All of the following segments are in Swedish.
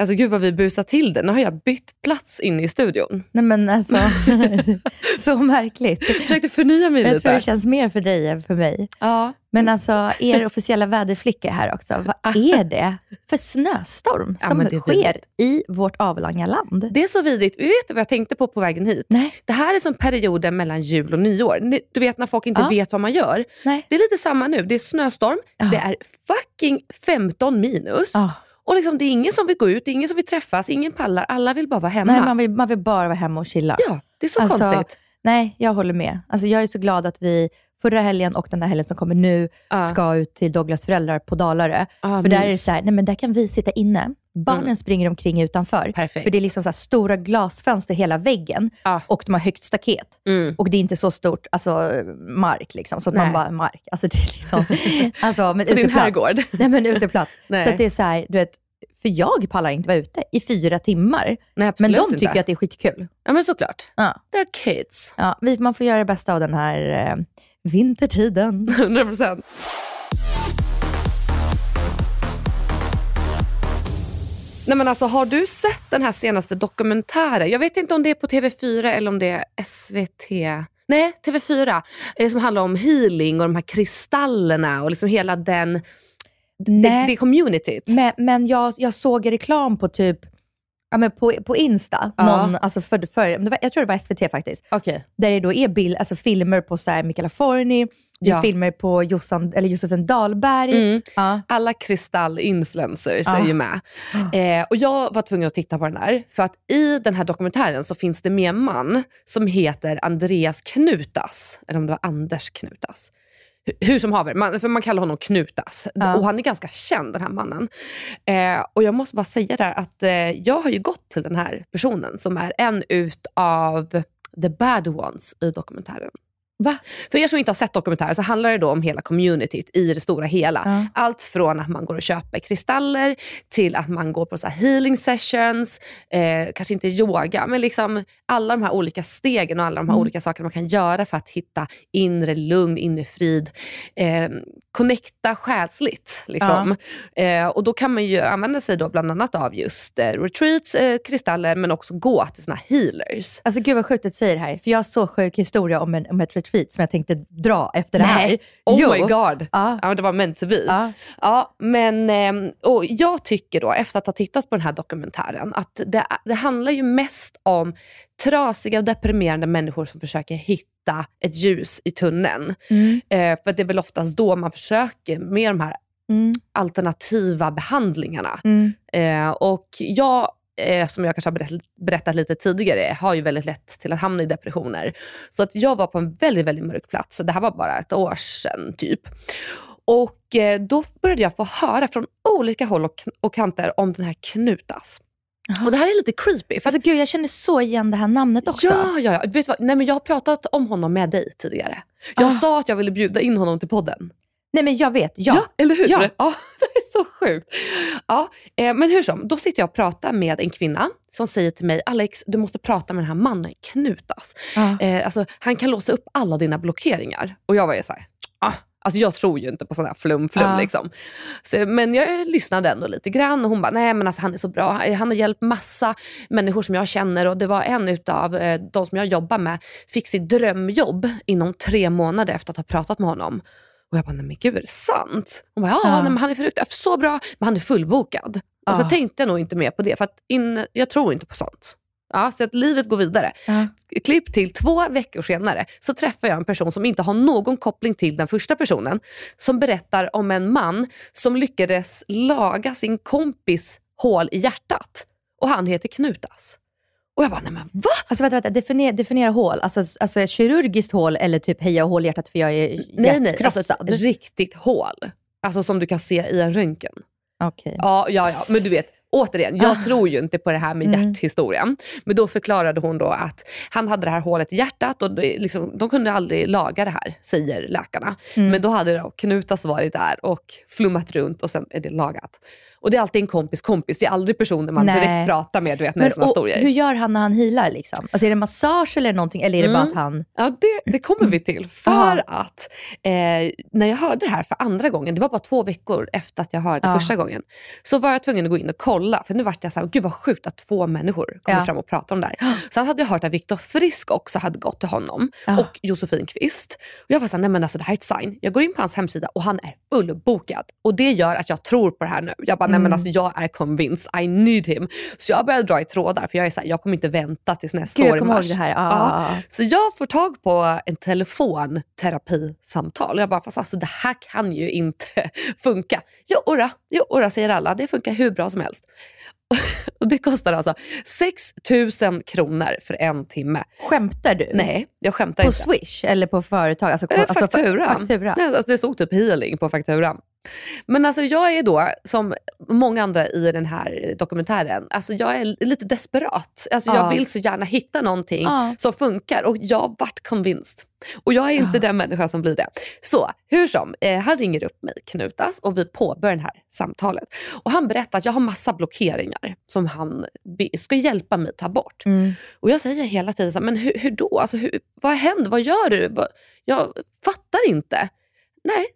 Alltså gud vad vi busar till det. Nu har jag bytt plats inne i studion. Nej men alltså, så märkligt. Jag försökte förnya mig Jag lite. tror det känns mer för dig än för mig. Ja. Men alltså, er officiella väderflicka här också, vad är det för snöstorm Ja, som är sker vidrigt. i vårt avlånga land? Det är så vidrigt. Vi vet vad jag tänkte på på vägen hit? Nej. Det här är som perioden mellan jul och nyår. Du vet när folk inte Ja. vet vad man gör. Nej. Det är lite samma nu. Det är snöstorm, Ja. det är fucking 15 minus. Och liksom, det är ingen som vill gå ut, det är ingen som vill träffas, ingen pallar. Alla vill bara vara hemma. Nej, man vill, man vill bara vara hemma och chilla. Ja, det är så Alltså, konstigt. Nej, jag håller med. Alltså, jag är så glad att vi förra helgen och den här helgen som kommer nu Ja. ska ut till Douglas föräldrar på Dalarö. Ja, för där är det så här, nej men där kan vi sitta inne. Barnen Mm. springer omkring utanför. Perfekt. För det är liksom så stora glasfönster hela väggen Ja. och de har högt staket. Mm. Och det är inte så stort, alltså mark liksom, så att Nej. man bara, mark. Alltså det är liksom, alltså, men På din uteplats. herrgård. Nej men uteplats. Nej. Så att det är så här, du vet, för jag pallar inte vara ute i fyra timmar. Nej, Men de inte. tycker att det är skitkul. Ja, men såklart. Ja. They're kids. Ja, man får göra det bästa av den här eh, vintertiden. 100 procent. Nej men alltså har du sett den här senaste dokumentären? Jag vet inte om det är på TV4 eller om det är SVT. Nej, TV4. eh, Som handlar om healing och de här kristallerna och liksom hela den, det, Nej. det communityt. Men, men jag, jag såg reklam på typ Ja, men på, på Insta, Ja. någon, alltså för, för, jag tror det var SVT faktiskt, Okej. där det då är bild, alltså filmer på så här Mikaela Forni, Ja. filmer på Jossan, eller Josefin Dahlberg. Mm. Ja. Alla kristallinfluencers Ja. är ju med. Eh, och jag var tvungen att titta på den här. För att i den här dokumentären så finns det med en man som heter Andreas Knutas. Eller om det var Anders Knutas. Hu- Hur som haver, man, för man kallar honom Knutas. Ja. Och han är ganska känd den här mannen. Eh, och jag måste bara säga där att eh, jag har ju gått till den här personen som är en utav the bad ones i dokumentären. Va? För er som inte har sett dokumentären så handlar det då om hela communityt i det stora hela. Ja. Allt från att man går och köper kristaller till att man går på så healing sessions, eh, kanske inte yoga, men liksom alla de här olika stegen och alla de här Mm. olika sakerna man kan göra för att hitta inre lugn, inre frid. Eh, connecta själsligt. Liksom. Eh, och då kan man ju använda sig då bland annat av just eh, retreats, eh, kristaller, men också gå till såna healers. Alltså gud vad sjukt att du säger det här, för jag har så sjuk historia om, en, om ett retreat som jag tänkte dra efter det här. Oh Jo. my god. Ja. Ja, det var meant to be. Ja. Ja, men ehm, och jag tycker då, efter att ha tittat på den här dokumentären, att det, det handlar ju mest om trasiga och deprimerande människor som försöker hitta ett ljus i tunneln. Mm. Eh, för det är väl oftast då man försöker med de här Mm. alternativa behandlingarna. Mm. Eh, och jag, eh, som jag kanske har berättat, berättat lite tidigare, har ju väldigt lätt till att hamna i depressioner. Så att jag var på en väldigt, väldigt mörk plats. Det här var bara ett år sedan typ. Och eh, då började jag få höra från olika håll och, och kanter om den här Knutas. Jaha. Och det här är lite creepy. För Alltså gud, jag känner så igen det här namnet också. Ja, ja, ja. Vet du vad? Nej, men jag har pratat om honom med dig tidigare. Jag Ah. sa att jag ville bjuda in honom till podden. Nej men jag vet, ja. eller hur? Ja. Ja, är så sjukt. Ja, eh, men hur som, då sitter jag och pratar med en kvinna som säger till mig, Alex, du måste prata med den här mannen, Knutas. Ja. Eh, alltså, han kan låsa upp alla dina blockeringar. Och jag var ju såhär, ah, alltså jag tror ju inte på sån här flum, flum Ja. liksom. Så, men jag lyssnade ändå lite grann och hon bara, nej men alltså han är så bra. Han har hjälpt massa människor som jag känner och det var en utav eh, de som jag jobbar med, fick sitt drömjobb inom tre månader efter att ha pratat med honom. Och jag bara, nej men gud är det sant? Hon bara, ja, Ja. Nej, men han är fruktansvärt så bra, men han är fullbokad. Och så Ja. tänkte jag nog inte mer på det, för att in, jag tror inte på sånt. Ja, så att livet går vidare. Ja. Klipp till två veckor senare så träffar jag en person som inte har någon koppling till den första personen. Som berättar om en man som lyckades laga sin kompis hål i hjärtat. Och han heter Knutas. Och jag bara, nej men va? Alltså vänta, vänta. Definiera, definiera hål. Alltså, alltså ett kirurgiskt hål eller typ heja hål i hjärtat för jag är Nej nej, alltså ett riktigt hål. Alltså som du kan se i en röntgen. Okej. Ja, ja, ja. Men du vet, återigen, jag Ah. tror ju inte på det här med Mm. hjärthistorien. Men då förklarade hon då att han hade det här hålet i hjärtat och det, liksom, de kunde aldrig laga det här, säger läkarna. Mm. Men då hade då Knutas varit där och flummat runt och sen är det lagat. Och det är alltid en kompis kompis, det är aldrig personer man Nej. direkt pratar med du vet, när det är Men, och, historier. hur gör han när han healar? Liksom? Alltså, är det massage eller någonting? Eller är det bara Mm. att han... Ja, det, det kommer vi till. För Aha. att eh, när jag hörde det här för andra gången, det var bara två veckor efter att jag hörde Ja. första gången, så var jag tvungen att gå in och kolla. För nu vart jag så här, gud vad sjukt att två människor kommer Ja. fram och pratar om det här. Sen hade jag hört att Viktor Frisk också hade gått till honom Ja. och Josefin Kvist. Och jag var såhär, nej men alltså det här är ett sign. Jag går in på hans hemsida och han är fullbokad. Och det gör att jag tror på det här nu. Jag bara, nej men Mm. alltså jag är convinced, I need him. Så jag började dra i trådar för jag är såhär, jag kommer inte vänta tills nästa Gud, år i mars. det här. Ja. Ja. Så jag får tag på en telefonterapisamtal. Jag bara, fast alltså det här kan ju inte funka. Jo, ora, jo, ora säger alla. Det funkar hur bra som helst. Och det kostar alltså 6 000 kronor för en timme. Skämtar du? Nej, jag skämtar På inte. Swish eller på företag? Alltså, Eh, alltså, fa- faktura. faktura. Nej, alltså det stod typ healing på fakturan. Men alltså jag är då, som många andra i den här dokumentären, alltså jag är lite desperat. Alltså jag Ja. vill så gärna hitta någonting som funkar och jag vart convinced. Och jag är inte den människan som blir det. Så hur som, eh, han ringer upp mig, Knutas, och vi påbörjar det här samtalet. Och han berättar att jag har massa blockeringar som han ska hjälpa mig ta bort. Mm. Och jag säger hela tiden så här, men hur, hur då? Alltså, hur, vad händer? Vad gör du? Jag fattar inte. Nej,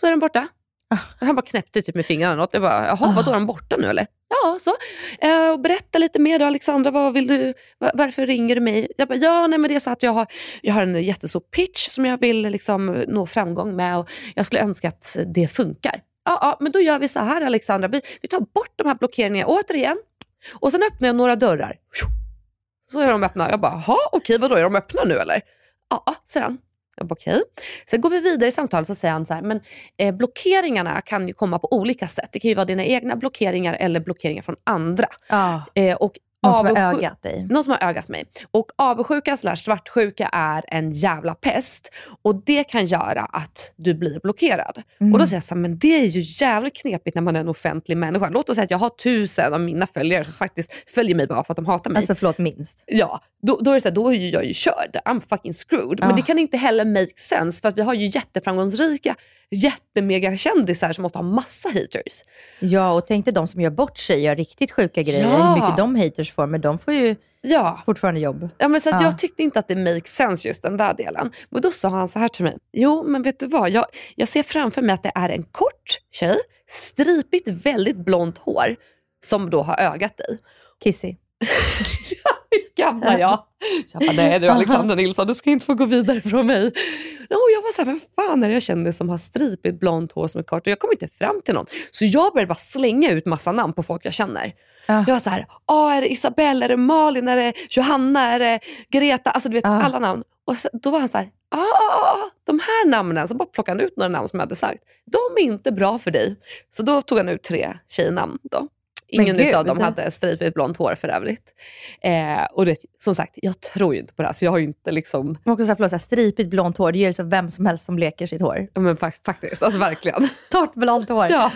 så. Är den borta. Ah. Han bara knäppte typ med fingrarna. Något. Jag bara, jaha, Ah. vadå är den borta nu eller? Ja, så. Eh, och berätta lite mer då Alexandra, vad vill du, va- varför ringer du mig? Jag bara, ja nej men det är så att jag har, jag har en jättestor pitch som jag vill liksom nå framgång med och jag skulle önska att det funkar. Ja, ja men då gör vi så här Alexandra, vi, vi tar bort de här blockeringarna återigen och sen öppnar jag några dörrar. Så är de öppna. Jag bara, jaha okej vadå är de öppna nu eller? Ja, ja, säger han. Jag bara, okej. Sen går vi vidare i samtalet så säger han så här, men eh, blockeringarna kan ju komma på olika sätt. Det kan ju vara dina egna blockeringar eller blockeringar från andra. Ja. Eh, och Någon som har ögat dig. någon som har ögat mig. Och avundsjuka slash svartsjuka är en jävla pest. Och det kan göra att du blir blockerad. Mm. Och då säger jag så här, men det är ju jävligt knepigt när man är en offentlig människa. Låt oss säga att jag har tusen av mina följare som faktiskt följer mig bara för att de hatar mig. Alltså förlåt, minst. Ja, då, då är det så här, då är jag ju körd. I'm fucking screwed. Men Ja. det kan inte heller make sense för att vi har ju jätteframgångsrika, jättemegakändisar som måste ha massa haters. Ja, och tänk dig de som gör bort sig, gör riktigt sjuka grejer. Ja. Hur mycket de haters får, men de får ju Ja. fortfarande jobb. Ja, men så Ja. Jag tyckte inte att det make sense just den där delen. Men då sa han så här till mig. Jo, men vet du vad? Jag, jag ser framför mig att det är en kort tjej, stripigt, väldigt blont hår, som då har ögat dig. Kissy. Gamla jag. Jag bara, nej du Alexandra Nilsson, du ska inte få gå vidare från mig. Och jag var så här, vem fan är det jag känner som har stripigt blont hår som är kort? Och jag kom inte fram till någon. Så jag började bara slänga ut massa namn på folk jag känner. Ja. Jag var så här, ah, är det Isabelle, är det Malin, är det Johanna, är det Greta? Alltså du vet Ja. alla namn. Och så, då var han så här, ah, de här namnen, så bara plockade han ut några namn som jag hade sagt. De är inte bra för dig. Så då tog han ut tre tjejnamn då. Ingen gud. av dem hade stripigt blont hår för övrigt. Eh, och det, som sagt, jag tror ju inte på det här, så jag har ju inte liksom, också så här, förlåt, stripigt blont hår, det ger så vem som helst som leker sitt hår. ja, men fa- faktiskt, alltså verkligen. Torrt blont hår. Ja.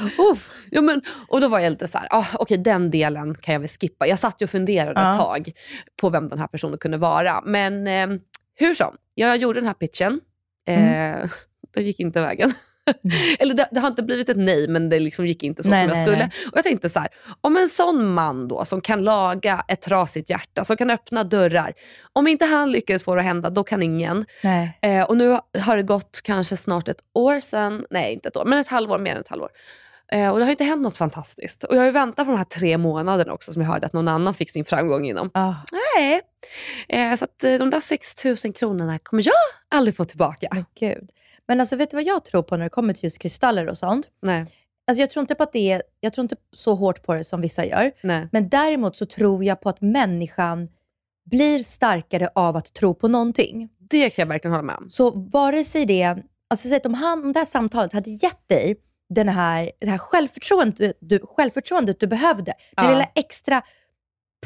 Ja, men, och då var jag lite så här, ah, okej den delen kan jag väl skippa. Jag satt ju och funderade Ja. ett tag på vem den här personen kunde vara. Men eh, hur som, jag gjorde den här pitchen. Eh, Det gick inte vägen. Eller det, det har inte blivit ett nej, men det liksom gick inte så Nej, som jag nej, skulle. nej. Och jag tänkte så här, om en sån man då som kan laga ett trasigt hjärta, som kan öppna dörrar. Om inte han lyckades få det att hända, då kan ingen. Eh, och nu har det gått kanske snart ett år sedan, nej inte ett år, men ett halvår, mer än ett halvår. Eh, och det har inte hänt något fantastiskt. Och jag har ju väntat på de här tre månaderna också som jag hörde att någon annan fick sin framgång inom. Ah, Nej. Eh, så att eh, de där 6 000 kronorna kommer jag aldrig få tillbaka. men gud. Men alltså, vet du vad jag tror på när det kommer till just kristaller och sånt? Nej. Alltså, jag tror inte på att det är, jag tror inte så hårt på det som vissa gör. Nej. Men däremot så tror jag på att människan blir starkare av att tro på någonting. Det kan jag verkligen hålla med om. Så vare sig det, alltså säg om, han, om det här samtalet hade gett dig den här, det här självförtroendet, du, självförtroendet du behövde, Ja. lilla extra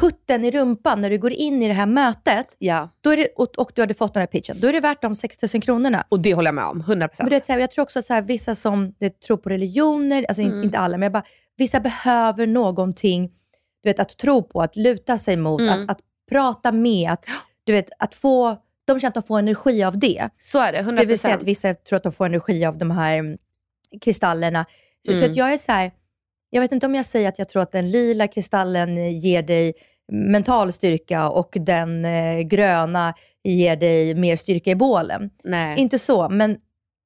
putten i rumpan när du går in i det här mötet, Ja. då är det, och, och du hade fått den här pitchen, då är det värt de 6 000 kronorna. Och det håller jag med om, 100%. Men så här, jag tror också att så här, vissa som det, tror på religioner, alltså Mm. inte alla, men jag bara, vissa behöver någonting du vet, att tro på, att luta sig mot, Mm. att, att prata med, att, du vet, att få, de känner att de får energi av det. Så är det, 100%. Det vill säga att vissa tror att de får energi av de här mm, kristallerna. Så, så Mm. att jag är så här, jag vet inte om jag säger att jag tror att den lila kristallen ger dig mental styrka och den eh, gröna ger dig mer styrka i bålen. Nej. Inte så, men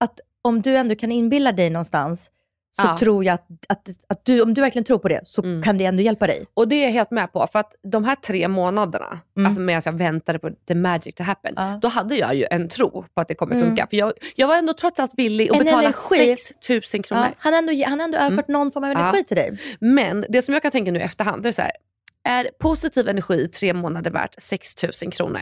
att om du ändå kan inbilla dig någonstans, så Ja. tror jag att, att, att du, om du verkligen tror på det, så Mm. kan det ändå hjälpa dig. Och det är jag helt med på. För att de här tre månaderna, Mm. alltså medan jag väntade på the magic to happen, Ja. då hade jag ju en tro på att det kommer Mm. funka. För jag, jag var ändå trots allt villig att En betala energi. 6 000 kronor. Ja, han har ändå, han har ändå överfört någon form av Mm. Energi till dig. Men det som jag kan tänka nu i efterhand, det är så här, är positiv energi i tre månader värt 6 000 kronor?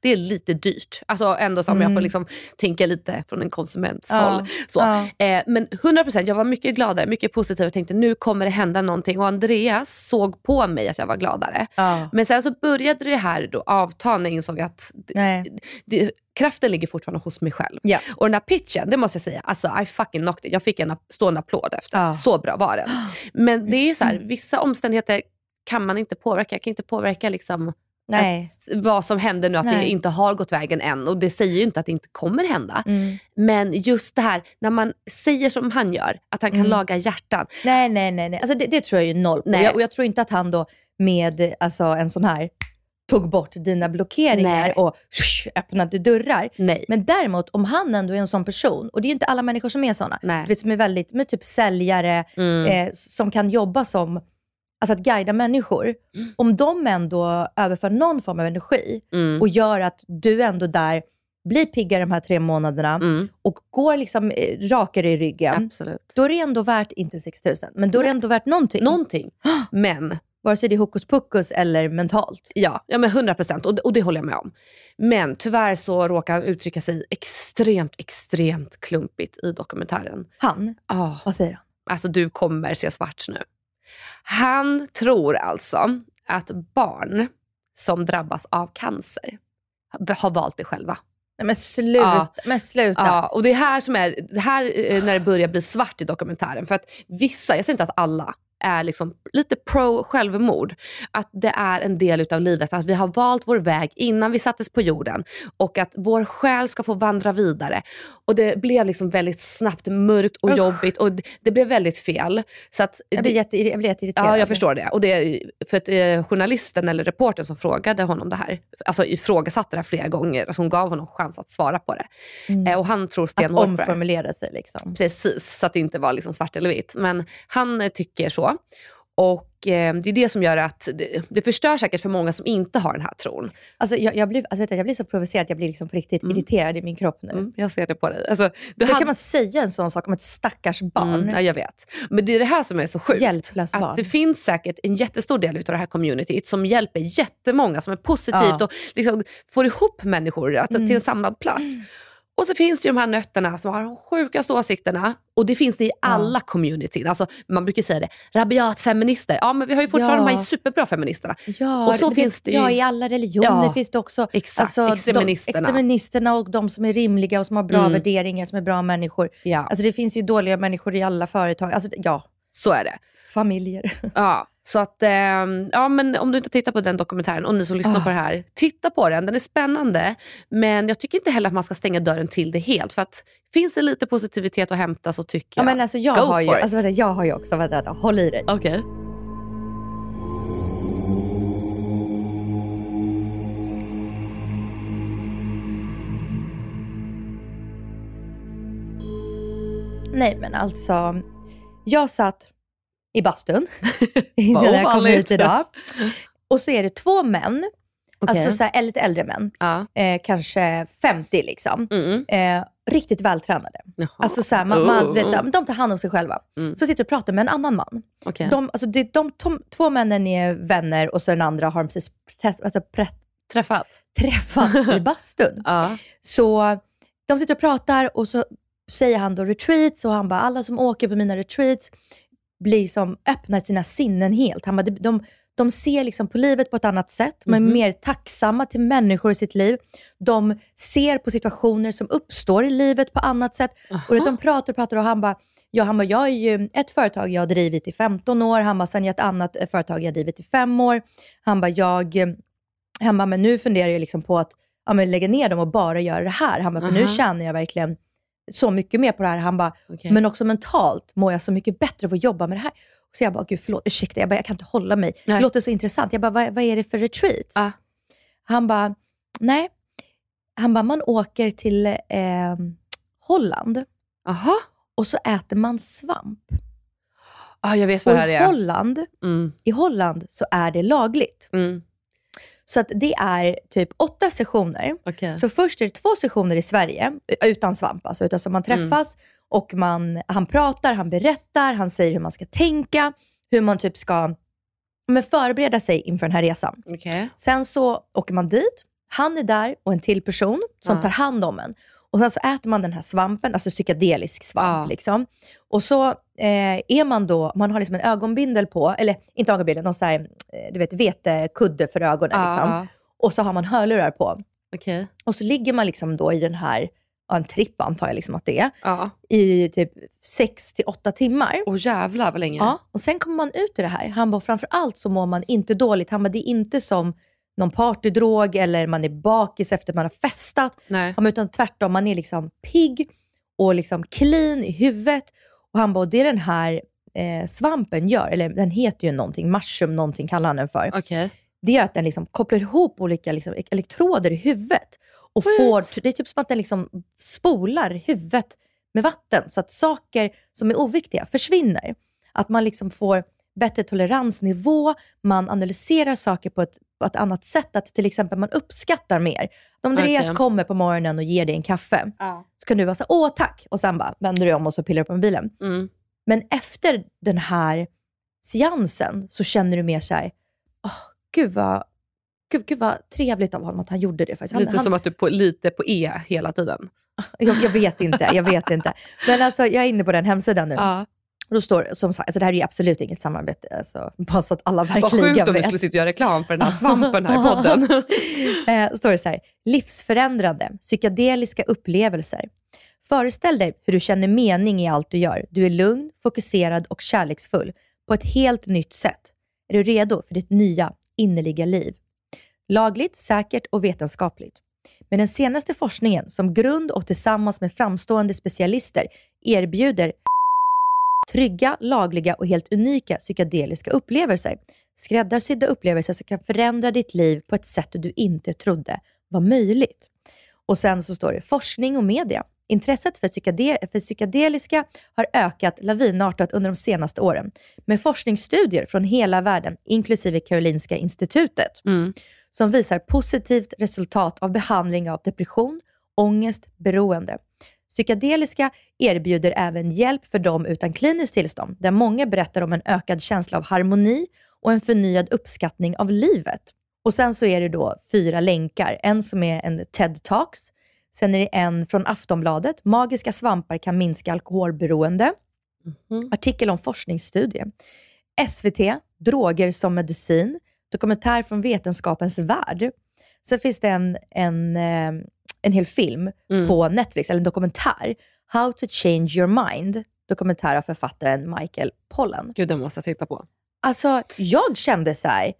Ah, Det är lite dyrt. Alltså ändå som jag Mm. får liksom tänka lite från en konsuments håll. Så. Eh, men 100%, jag var mycket gladare, mycket positiv och tänkte nu kommer det hända någonting. Och Andreas såg på mig att jag var gladare. Men sen så började det här då avta när jag insåg att det, Nej. det, kraften ligger fortfarande hos mig själv. Ja. Och den här pitchen, det måste jag säga, alltså I fucking knocked it. Jag fick en stående applåd efter. Ja. Så bra var den. Men det är ju så här, Mm. vissa omständigheter kan man inte påverka. Jag kan inte påverka liksom Nej. att, vad som händer nu, att det Nej. inte har gått vägen än. Och det säger ju inte att det inte kommer hända. Mm. Men just det här, när man säger som han gör, att han kan Mm. laga hjärtan. Nej, nej, nej. nej. Alltså det, det tror jag ju noll på. Nej. Jag, och jag tror inte att han då med alltså, en sån här tog bort dina blockeringar Nej. och shush, öppnade dörrar. Nej. Men däremot, om han ändå är en sån person, och det är ju inte alla människor som är såna, vet, som är väldigt, med typ säljare, Mm. eh, som kan jobba som, alltså att guida människor. Mm. Om de ändå överför någon form av energi Mm. och gör att du ändå där blir piggare de här tre månaderna Mm. och går liksom eh, rakare i ryggen, Absolut. då är det ändå värt, inte 6 000, men då är det ändå värt någonting. Någonting. Men Vare sig det är hokus pokus eller mentalt. Ja, ja men 100 procent och, det- och det håller jag med om. Men tyvärr så råkar han uttrycka sig extremt, extremt klumpigt i dokumentären. Han, Ah, vad säger han? alltså du kommer se svart nu. Han tror alltså att barn som drabbas av cancer har valt det själva. Nej men sluta, Ja. men sluta. Ja, och det är här som är, det här eh, när det börjar bli svart i dokumentären. För att vissa, jag säger inte att alla, är liksom lite pro självmord. Att det är en del utav livet, att vi har valt vår väg innan vi sattes på jorden och att vår själ ska få vandra vidare. Och det blev liksom väldigt snabbt mörkt och Usch. jobbigt och det, det blev väldigt fel. Så att Jag blir, det- jätte, jag blir jätteirriterad. Ja, jag förstår det. Och det är för att eh, journalisten eller reportern som frågade honom det här, alltså ifrågasatte det här flera gånger, alltså hon gav honom chans att svara på det. Mm. Eh, och han tror Att stenhårt på det. här. omformulera sig liksom. Precis, så att det inte var liksom svart eller vitt. Men han eh, tycker så. Och eh, det är det som gör att det, det förstör säkert för många som inte har den här tron. Alltså, jag, jag, blir, alltså, vet du, jag blir så provocerad att jag blir liksom på riktigt Mm. irriterad i min kropp nu. Mm, jag ser det på dig. Alltså, Hur hade- kan man säga en sån sak om ett stackars barn? Mm, ja, jag vet. Men det är det här som är så sjukt. Hjälplöst barn. Att det finns säkert en jättestor del av det här communityt som hjälper jättemånga, som är positivt Ja. och liksom får ihop människor att, Mm. till en samlad plats. Och så finns det ju de här nötterna som har de sjukaste åsikterna. Och det finns det i alla communityn. Alltså, man brukar säga det, rabiat feminister. Ja men vi har ju fortfarande Ja. de här superbra feministerna. Ja, Och så det finns det ju- Ja, i alla religioner Ja, finns det också Exakt, alltså, extremisterna. De, extremisterna och de som är rimliga och som har bra Mm. värderingar, som är bra människor. Ja, Alltså det finns ju dåliga människor i alla företag. Alltså, ja, så är det. familjer. Ja, så att, ehm, ja, men om du inte tittar på den dokumentären och ni som lyssnar Ah. på det här, titta på den. Den är spännande. Men jag tycker inte heller att man ska stänga dörren till det helt. För att finns det lite positivitet att hämta så tycker Ja, jag, men alltså, jag, go har ju, for it. alltså, vänta, jag har ju också, vänta, vänta, håll i dig. Okej. Nej men alltså, jag satt i bastun innan jag kom hit idag. Och så är det två män. Okej. Alltså så här, lite äldre män. ja. Eh, kanske 50 liksom. Mm. Eh, riktigt vältränade. Jaha. Alltså så här, man, man, Oh. vet, de tar hand om sig själva. Mm. Så sitter och pratar med en annan man. Okej. De, alltså det, de, de, två männen är vänner och så den andra har de precis test, alltså, pre, Träffat? träffat i bastun. Ja. Så de sitter och pratar och så säger han då retreats och han bara, alla som åker på mina retreats blir som öppnar sina sinnen helt. Han bara, de, de, de ser liksom på livet på ett annat sätt. De är Mhm. mer tacksamma till människor i sitt liv. De ser på situationer som uppstår i livet på annat sätt. Och vet, de pratar och pratar och han bara, ja, han bara, jag är ju ett företag jag har drivit i 15 år. Han bara, sen är jag ett annat eh, företag jag har drivit i 5 år. Han bara, jag, eh, han bara, men nu funderar jag liksom på att ja, men lägga ner dem och bara göra det här. Han bara, för nu Aha. tjänar jag verkligen så mycket mer på det här. Han bara, Okej. men också mentalt mår jag så mycket bättre av att jobba med det här. Så jag bara, gud förlåt, ursäkta, jag, bara, jag kan inte hålla mig. Nej. Det låter så intressant. Jag bara, vad, vad är det för retreats? Ah. Han bara, nej. Han bara, man åker till eh, Holland Jaha. och så äter man svamp. Ah, jag vet Och vad det här i är. Holland, Mm. i Holland så är det lagligt. Mm. Så att det är typ åtta sessioner. Okej. Så först är det två sessioner i Sverige, utan svamp alltså, utan så man träffas och man, han pratar, han berättar, han säger hur man ska tänka, hur man typ ska men förbereda sig inför den här resan. Okej. Sen så åker man dit, han är där och en till person som Ja. tar hand om en. Och sen så äter man den här svampen, alltså psykedelisk svamp. Ja. Liksom. Och så eh, är man då, man har liksom en ögonbindel på, eller inte ögonbindel, någon så här, eh, du vet, vetekudde för ögonen. Ja, Liksom. Och så har man hörlurar på. Okej. Och så ligger man liksom då i den här, en tripp antar jag liksom att det är, Ja. i typ 6 till 8 timmar. Åh jävlar vad länge. Ja, och sen kommer man ut i det här. Han bara, framför allt så mår man inte dåligt. Han bara, det är inte som någon partydrog eller man är bakis efter man har festat. Nej. Utan tvärtom, man är liksom pigg och liksom clean i huvudet. Och han bara, det den här eh, svampen gör, eller den heter ju någonting, mushroom någonting kallar han den för. Okej. Det gör att den liksom kopplar ihop olika liksom, elektroder i huvudet. Och får, det är typ som att den liksom spolar huvudet med vatten så att saker som är oviktiga försvinner. Att man liksom får bättre toleransnivå, man analyserar saker på ett, på ett annat sätt. Att till exempel man uppskattar mer. Om Andreas Okej. kommer på morgonen och ger dig en kaffe, Ja. så kan du vara så här, åh tack, och sen bara vänder du om och så pillar du på mobilen. Mm. Men efter den här seansen så känner du mer så här, åh, gud, vad, gud, gud vad trevligt av honom att han gjorde det. Faktiskt. Han, Lite han, som att du på, lite på E hela tiden. jag, jag vet inte, jag vet inte. Men alltså, jag är inne på den hemsidan nu. Ja. Och då står som sagt, alltså det här är ju absolut inget samarbete, alltså, bara så att alla Vad verkligen sjukt om vi vet. skulle sitta och göra reklam för den här svampen här i podden. eh, står det så här, livsförändrande, psykedeliska upplevelser. Föreställ dig hur du känner mening i allt du gör. Du är lugn, fokuserad och kärleksfull på ett helt nytt sätt. Är du redo för ditt nya, innerliga liv? Lagligt, säkert och vetenskapligt. Med den senaste forskningen som grund och tillsammans med framstående specialister erbjuder trygga, lagliga och helt unika psykedeliska upplevelser. Skräddarsydda upplevelser som kan förändra ditt liv på ett sätt du inte trodde var möjligt. Och sen så står det forskning och media. Intresset för, psykade- för psykedeliska har ökat lavinartat under de senaste åren med forskningsstudier från hela världen, inklusive Karolinska institutet, Mm. som visar positivt resultat av behandling av depression, ångest, beroende. Psykedeliska erbjuder även hjälp för dem utan kliniskt tillstånd, där många berättar om en ökad känsla av harmoni och en förnyad uppskattning av livet. Och sen så är det då fyra länkar. En som är en TED Talks. Sen är det en från Aftonbladet. Magiska svampar kan minska alkoholberoende. Mhm. Artikel om forskningsstudie. SVT, Droger som medicin. Dokumentär från vetenskapens värld. Sen finns det en, en, eh, en hel film Mm. på Netflix, eller en dokumentär. How to change your mind. Dokumentär av författaren Michael Pollan. Gud, den måste jag titta på. Alltså, jag kände så här.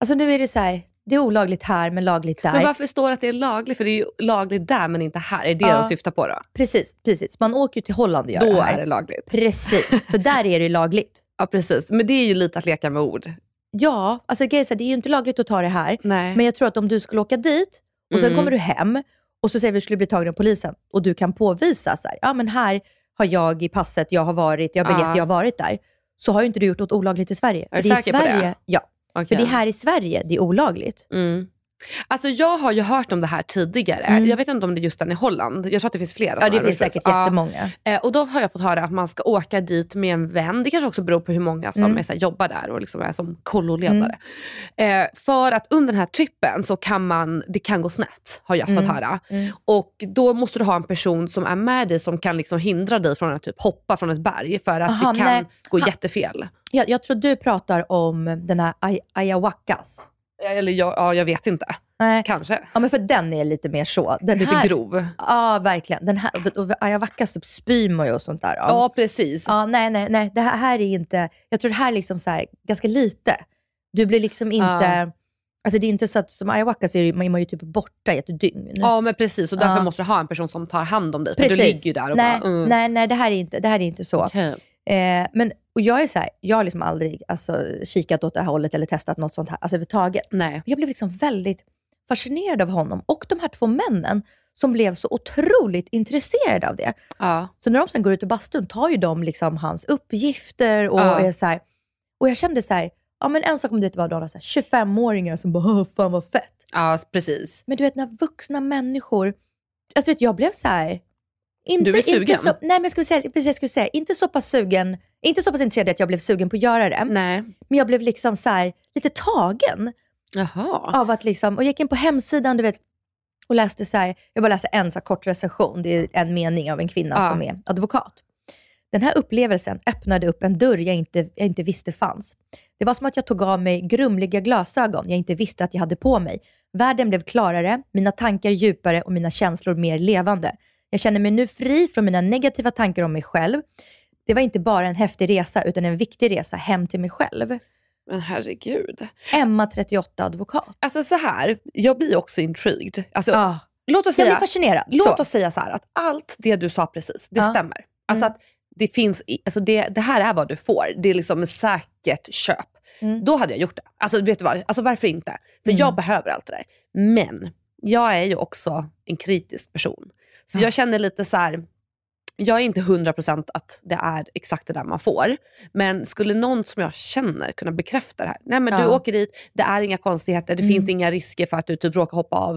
Alltså nu är det så här, det är olagligt här men lagligt där. Men varför står det att det är lagligt? För det är ju lagligt där men inte här. Är det det Ja. de syftar på då? Precis, precis. Man åker ju till Holland och gör Då det här. är det lagligt. Precis, för där är det lagligt. Ja precis, men det är ju lite att leka med ord. Ja, alltså det är ju inte lagligt att ta det här. Nej. Men jag tror att om du skulle åka dit och sen Mm. kommer du hem och så säger vi att du skulle bli tagen av polisen och du kan påvisa så här, ja men här har jag i passet, jag har varit, jag har biljett, Ja. jag har varit där. Så har ju inte du gjort något olagligt i Sverige. Är du säker på det? Sverige, Ja, Okej. för det är här i Sverige det är olagligt. Mm. Alltså jag har ju hört om det här tidigare. Mm. Jag vet inte om det är just den i Holland. Jag tror att det finns flera Ja, det finns säkert Ja. jättemånga. Eh, och då har jag fått höra att man ska åka dit med en vän. Det kanske också beror på hur många som Mm. är, så här, jobbar där och liksom är som kolloledare. Eh, för att under den här trippen så kan man, det kan gå snett, har jag fått Mm. höra. Mm. Och då måste du ha en person som är med dig som kan liksom hindra dig från att typ hoppa från ett berg för att Aha, det kan nej. gå Ha- jättefel. Jag, jag tror du pratar om den här ay- ayahuascas. Eller jag, ja, jag vet inte. Nej. Kanske. Ja, men för den är lite mer så. Den Lite här, grov. Ja, verkligen. Den här, och, och ayahuascas typ spyr och sånt där. Ja, precis. Ja, nej, nej, nej. Det här, här är inte... Jag tror det här är liksom så här, ganska lite. Du blir liksom inte... Alltså det är inte så att som ayahuasca så är man, ju typ borta i ett dygn. Ja men precis och därför Ja. måste du ha en person som tar hand om dig. För Precis. du ligger ju där och nej, bara... Mm. nej, nej, det här är inte, det här är inte så. Okej. Eh, men, och jag är så här, jag har liksom aldrig alltså, kikat åt det här hållet eller testat något sånt här alltså, överhuvudtaget. Nej. Jag blev liksom väldigt fascinerad av honom och de här två männen som blev så otroligt intresserade av det. Ja. Så när de sen går ut ur bastun tar ju de liksom hans uppgifter och Ja. är så här, och jag kände så här, ja men en sak om det var här 25-åringar som bara, "Åh, fan vad fett. ja, precis. Men du vet när vuxna människor, alltså vet, jag blev så här. Inte, Du blev sugen? Inte så, nej men jag skulle, säga, precis, jag skulle säga, inte så pass sugen, inte så pass intresserad att jag blev sugen på att göra det. Nej. Men jag blev liksom så här, lite tagen Jaha. av att liksom, och jag gick in på hemsidan du vet, och läste så här, jag bara läste en så kort recension, det är en mening av en kvinna Ja. som är advokat. Den här upplevelsen öppnade upp en dörr jag inte, jag inte visste fanns. Det var som att jag tog av mig grumliga glasögon jag inte visste att jag hade på mig. Världen blev klarare, mina tankar djupare och mina känslor mer levande. Jag känner mig nu fri från mina negativa tankar om mig själv. Det var inte bara en häftig resa, utan en viktig resa hem till mig själv. Men herregud. Emma, 38, advokat. Alltså så här, jag blir också intrigued. Alltså, Ja. Låt oss Jag blir säga, fascinerad. låt Så. oss säga så här, att allt det du sa precis, det Ja. stämmer. Alltså Mm. att det finns, alltså det, det här är vad du får. Det är liksom säkert köp. Mm. Då hade jag gjort det. Alltså vet du vad, alltså varför inte? För Mm. jag behöver allt det där. Men jag är ju också en kritisk person. Så Ja. jag känner lite så här. Jag är inte 100% att det är exakt det där man får. Men skulle någon som jag känner kunna bekräfta det här. Nej men du Ja. åker dit, det är inga konstigheter, det Mm. finns inga risker för att du typ råkar hoppa av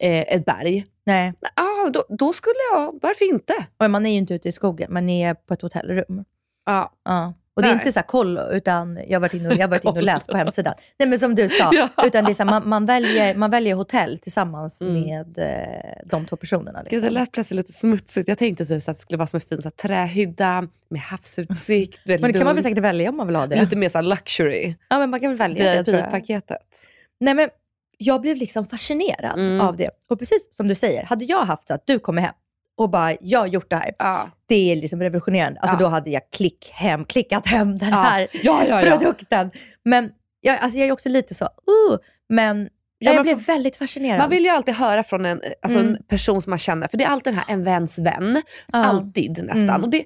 eh, ett berg. Nej, Ja, då, då skulle jag, varför inte? och man är ju inte ute i skogen, man är på ett hotellrum. Ja. Ja. Och det är Nej. inte så här kollo, utan jag har varit inne och, jag har varit inne och läst på hemsidan. Nej men som du sa, Ja. utan det är så här, man, man, väljer, man väljer hotell tillsammans Mm. med eh, de två personerna. Gud, Liksom. det lät plötsligt lite smutsigt. Jag tänkte typ så att det skulle vara som en fin så här, trähydda med havsutsikt. Men det kan man väl säkert välja om man vill ha det. Lite mer så här luxury. Ja men man kan väl välja det. VIP-paketet. Nej men jag blev liksom fascinerad Mm. av det. Och precis som du säger, hade jag haft så att du kommer hem och bara, jag har gjort det här. Ja. Det är liksom revolutionerande. Alltså Ja. då hade jag klick hem, klickat hem den Ja. här produkten. Men jag, alltså jag är också lite så, uh, men Ja, jag blev väldigt fascinerad. Man vill ju alltid höra från en, alltså Mm. en person som man känner, för det är alltid den här en väns vän. Ja. Alltid nästan. Mm. Och det,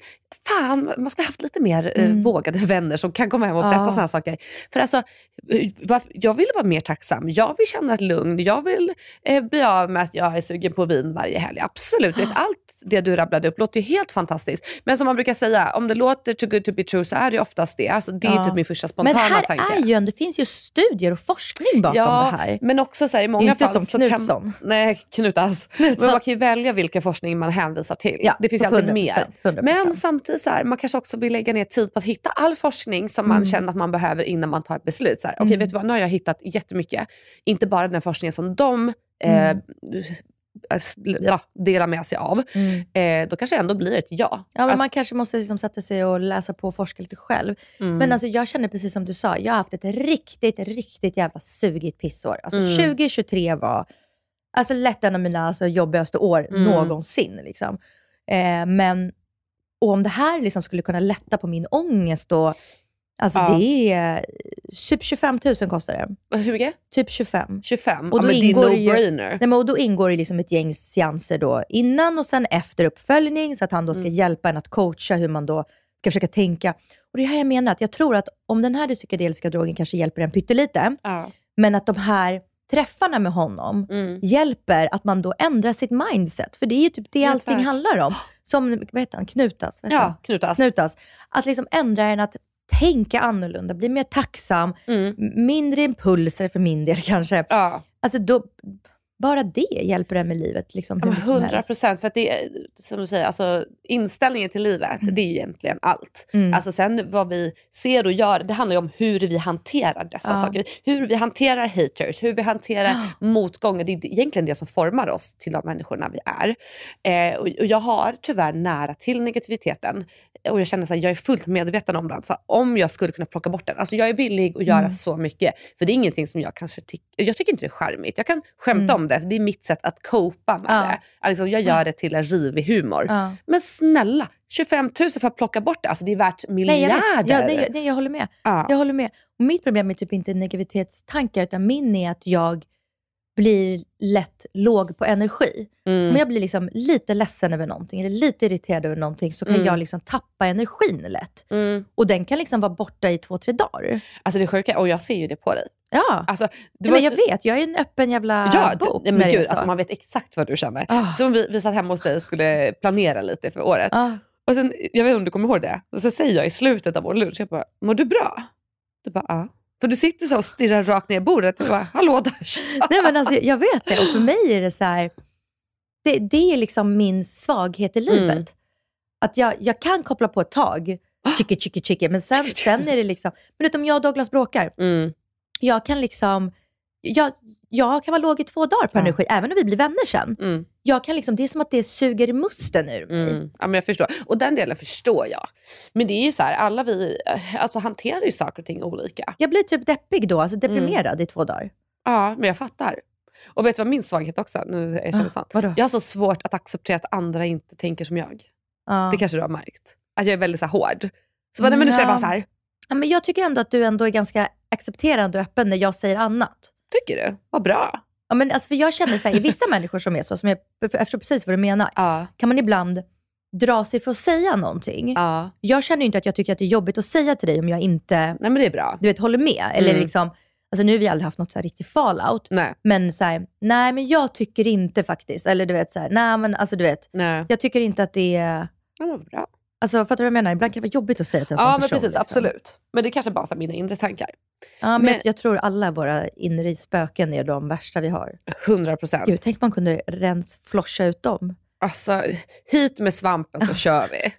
fan, man ska ha haft lite mer eh, Mm. vågade vänner som kan komma hem och Ja. berätta sådana här saker. För alltså, eh, jag vill vara mer tacksam. Jag vill känna ett lugn. Jag vill eh, bli av med att jag är sugen på vin varje helg. Absolut. Vet, allt det du rabblade upp låter ju helt fantastiskt. Men som man brukar säga, om det låter too good to be true så är det oftast det. Alltså, det är Ja. typ min första Men spontana här tanke. är ju, det finns ju studier och forskning bakom Ja, det här. men också så här, i många Inte fall som så kan Knutsson. Nej, Knutas. Men man kan ju välja vilken forskning man hänvisar till. Ja, det finns ju alltid 100%, mer. 100%. Men samtidigt så här, man kanske också vill lägga ner tid på att hitta all forskning som man Mm. känner att man behöver innan man tar ett beslut. Så här, Mm. vet du vad, nu har jag hittat jättemycket. Inte bara den forskningen som de eh, Mm. Ja, delar med sig av. Mm. Eh, då kanske ändå blir ett ja. Ja, men Alltså, man kanske måste liksom sätta sig och läsa på och forska lite själv. mm. Men alltså, jag känner precis som du sa, jag har haft ett riktigt, riktigt jävla sugigt pissår. Alltså Mm. 2023 var alltså, lätt en av mina alltså, jobbigaste år Mm. någonsin. Liksom. Eh, men och om det här liksom skulle kunna lätta på min ångest då, alltså Ja. det är typ 25 000 kostar det. Hur mycket? Typ 25. 25? Och ja, då men det är ingår no-brainer. Nej, men och då ingår det liksom ett gäng seanser då innan och sen efter uppföljning, så att han då ska Mm. hjälpa en att coacha hur man då ska försöka tänka. Och det är här jag menar, att jag tror att om den här psykedeliska drogen kanske hjälper en pyttelite, Ja. men att de här träffarna med honom Mm. hjälper att man då ändrar sitt mindset. För det är ju typ det Helt allting klart. handlar om. Som, vad heter han, Knutas? Vad heter ja, han? Knutas. Knutas. Att liksom ändra en att tänka annorlunda, bli mer tacksam, Mm. mindre impulser för min del kanske. Ja. Alltså då, bara det hjälper en med livet. Liksom, hur Ja, men mycket som 100 helst. procent. För att det som du säger, alltså, inställningen till livet, det är ju egentligen allt. Mm. Alltså sen vad vi ser och gör, det handlar ju om hur vi hanterar dessa Ja. saker. Hur vi hanterar haters, hur vi hanterar motgångar. Det är egentligen det som formar oss till de människorna vi är. Eh, och, och jag har tyvärr nära till negativiteten. Och jag känner att jag är fullt medveten om det. Alltså, om jag skulle kunna plocka bort den. Alltså, jag är villig att göra Mm. så mycket. För det är ingenting som jag kanske tycker, jag tycker inte det är charmigt. Jag kan skämta om det, för det är mitt sätt att copa med Ja. det. Alltså, jag gör det till en rivig humor. Ja. Men snälla, 25 000 för att plocka bort det. Alltså det är värt Nej, miljarder. jag, vet. ja, nej, jag- nej, jag håller med. Ja. Jag håller med. Och mitt problem är typ inte negativitetstankar, utan min är att jag blir lätt låg på energi. Mm. Om jag blir liksom lite ledsen över någonting, eller lite irriterad över någonting, så kan Mm. jag liksom tappa energin lätt. Mm. Och den kan liksom vara borta i två, tre dagar. Alltså det sjuka, och jag ser ju det på dig. Ja, Alltså, det Nej, men jag vet. Jag är en öppen jävla Ja, bok. men gud, så. alltså man vet exakt vad du känner. Ah. Så vi, vi satt hemma hos dig och skulle planera lite för året. Ja. Och sen, jag vet inte om du kommer ihåg det, och så säger jag i slutet av vår lunch, jag bara, mår du bra? Du bara, ja. För du sitter så och stirrar rakt ner i bordet och bara, hallå Dash. Nej, men alltså, jag vet det. Och för mig är det så här, det, det är liksom min svaghet i livet. Mm. Att jag, jag kan koppla på ett tag, chicka chicka chicka, men sen, sen är det liksom, men om jag och Douglas bråkar, Mm. jag kan liksom, jag, jag kan vara låg i två dagar på Ja. energi, även om vi blir vänner sen. Mm. Jag kan liksom, det är som att det suger musten ur mig. Mm. Ja, men jag förstår. Och den delen förstår jag. Men det är ju så här, alla vi eh, alltså, hanterar ju saker och ting olika. Jag blir typ deppig då, alltså Mm. deprimerad i två dagar. Ja, men jag fattar. Och vet du vad min svaghet också Nu erkänner jag Ah, sant. vadå? Jag har så svårt att acceptera att andra inte tänker som jag. Ja. Det kanske du har märkt. Att jag är väldigt så här, hård. Så bara, nej, men nu ska Ja. vara så här. Ja, men jag tycker ändå att du ändå är ganska accepterande och öppen när jag säger annat. Tycker du? Vad bra. Ja, men alltså, för jag känner så här, i vissa människor som är så, som jag, jag förstår precis vad du menar, Ja. kan man ibland dra sig för att säga någonting. ja. Jag känner ju inte att jag tycker att det är jobbigt att säga till dig om jag inte Nej men det är bra. du vet, håller med. Eller Mm. liksom, alltså nu har vi aldrig haft något så här riktigt fallout. Nej. Men så här, nej men jag tycker inte faktiskt. Eller du vet, så här, nej men alltså du vet, Nej. jag tycker inte att det är... Ja, bra. Alltså fattar du vad jag menar? Ibland kan det vara jobbigt att säga till en Ja sån men person. precis, liksom. absolut. Men det är kanske bara här mina inre tankar. Ja, men, Men- Jag, tror alla våra inre spöken är de värsta vi har. 100 procent. Tänk om man kunde rens floscha ut dem. Alltså, hit med svampen så kör vi.